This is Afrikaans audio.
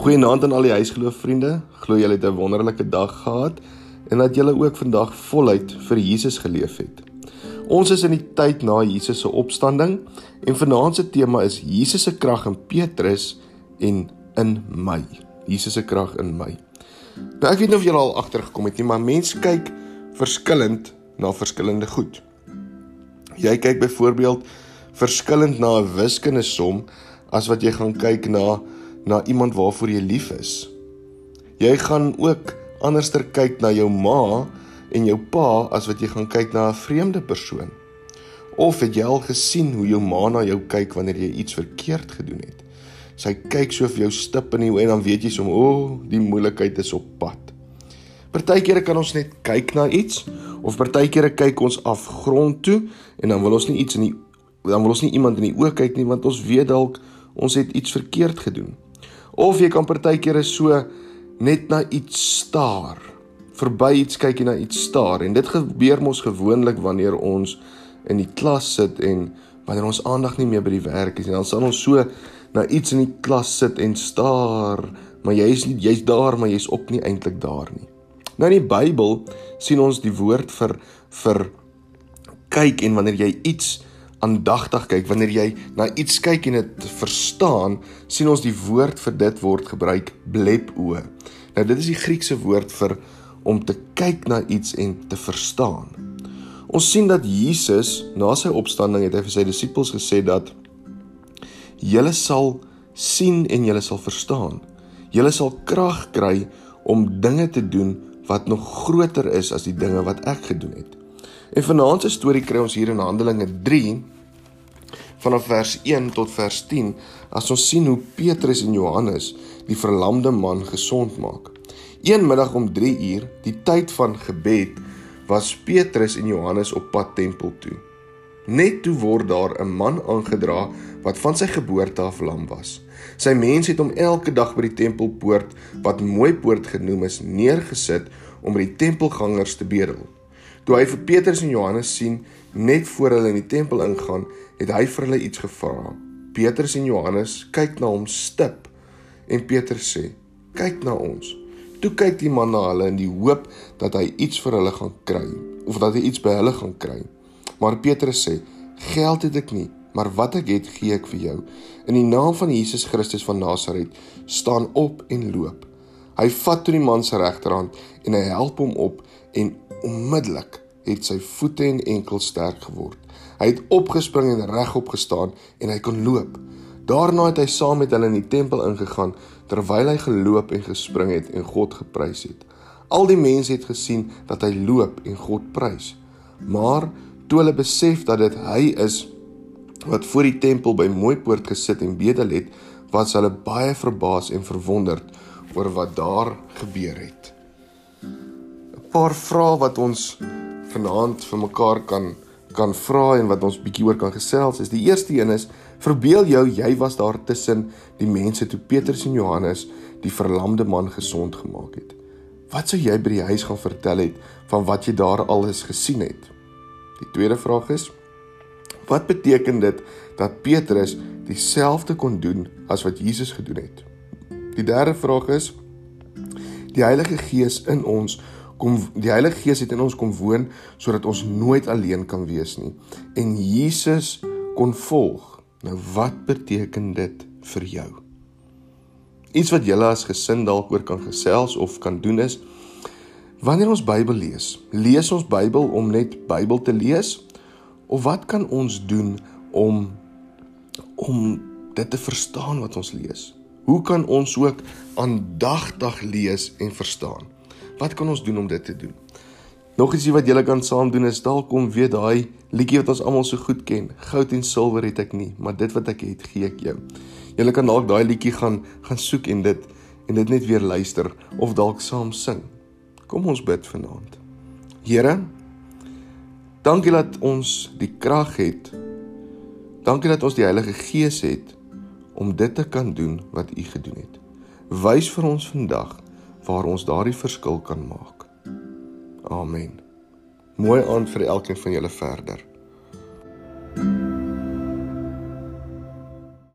Goeienaand aan al die huisgeloof vriende. Glo julle het 'n wonderlike dag gehad en dat julle ook vandag voluit vir Jesus geleef het. Ons is in die tyd na Jesus se opstanding en vanaand se tema is Jesus se krag in Petrus en in my. Jesus se krag in my. Nou ek weet nie of julle al agtergekom het nie, maar mense kyk verskillend na verskillende goed. Jy kyk byvoorbeeld verskillend na 'n wiskundige som as wat jy gaan kyk na na iemand waarvoor jy lief is. Jy gaan ook anderster kyk na jou ma en jou pa as wat jy gaan kyk na 'n vreemde persoon. Of het jy al gesien hoe jou ma na jou kyk wanneer jy iets verkeerd gedoen het? Sy kyk so vir jou stip in die oë en dan weet jy sommer, o, oh, die moeilikheid is op pad. Partykeere kan ons net kyk na iets of partykeere kyk ons af grond toe en dan wil ons nie iets in die dan wil ons nie iemand in die oë kyk nie want ons weet dalk ons het iets verkeerd gedoen. Of jy kan partykeer so net na iets staar. Verby iets kyk jy na iets staar en dit gebeur mos gewoonlik wanneer ons in die klas sit en wanneer ons aandag nie meer by die werk is nie. Dan sal ons so na iets in die klas sit en staar, maar jy is nie jy's daar maar jy's op nie eintlik daar nie. Nou in die Bybel sien ons die woord vir vir kyk en wanneer jy iets aandagtig kyk, wanneer jy na iets kyk en dit verstaan, sien ons die woord vir dit word gebruik blepo. Nou dit is die Griekse woord vir om te kyk na iets en te verstaan. Ons sien dat Jesus na sy opstanding het hy vir sy disippels gesê dat julle sal sien en julle sal verstaan. Julle sal krag kry om dinge te doen wat nog groter is as die dinge wat ek gedoen het. En vanaand se storie kry ons hier in Handelinge 3 vanaf vers 1 tot vers 10 as ons sien hoe Petrus en Johannes die verlamde man gesond maak. Een middag om 3 uur, die tyd van gebed, was Petrus en Johannes op pad tempel toe. Net toe word daar 'n man aangedra wat van sy geboorte af lam was. Sy mense het hom elke dag by die tempelpoort wat mooi poort genoem is neergesit om by die tempelgangers te bedel. Toe hy vir Petrus en Johannes sien net voor hulle in die tempel ingaan, het hy vir hulle iets gevra. Petrus en Johannes kyk na hom stip en Petrus sê: "Kyk na ons." Toe kyk die man na hulle in die hoop dat hy iets vir hulle gaan kry of dat hy iets by hulle gaan kry. Maar Petrus sê: "Geld het ek nie, maar wat ek het, gee ek vir jou. In die naam van Jesus Christus van Nasaret, staan op en loop." Hy vat toe die man se regterhand en hy help hom op en onmiddellik het sy voete en enkels sterk geword. Hy het opgespring en regop gestaan en hy kon loop. Daarna het hy saam met hulle in die tempel ingegaan terwyl hy geloop en gespring het en God geprys het. Al die mense het gesien dat hy loop en God prys. Maar toe hulle besef dat dit hy is wat voor die tempel by Mooipoort gesit en bedel het, was hulle baie verbaas en verwonderd oor wat daar gebeur het. Paar vrae wat ons vanaand vir mekaar kan kan vra en wat ons bietjie oor kan gesels is die eerste een is verbeel jou jy was daar tussen die mense toe Petrus en Johannes die verlamde man gesond gemaak het. Wat sou jy by die huis gaan vertel het van wat jy daar alles gesien het? Die tweede vraag is wat beteken dit dat Petrus dieselfde kon doen as wat Jesus gedoen het? Die derde vraag is die Heilige Gees in ons kom die Heilige Gees het in ons kom woon sodat ons nooit alleen kan wees nie en Jesus kon volg. Nou wat beteken dit vir jou? Iets wat julle as gesin dalk oor kan gesels of kan doen is wanneer ons Bybel lees, lees ons Bybel om net Bybel te lees of wat kan ons doen om om dit te verstaan wat ons lees? Hoe kan ons ook aandagtig lees en verstaan? Wat kan ons doen om dit te doen? Nog ietsie wat julle kan saam doen is dalk kom weet daai liedjie wat ons almal so goed ken. Goud en silwer het ek nie, maar dit wat ek het, gee ek jou. Julle kan dalk daai liedjie gaan gaan soek en dit en dit net weer luister of dalk saam sing. Kom ons bid vanaand. Here, dankie dat ons die krag het. Dankie dat ons die Heilige Gees het om dit te kan doen wat U gedoen het. Wys vir ons vandag waar ons daardie verskil kan maak. Amen. Mooi aand vir elkeen van julle verder.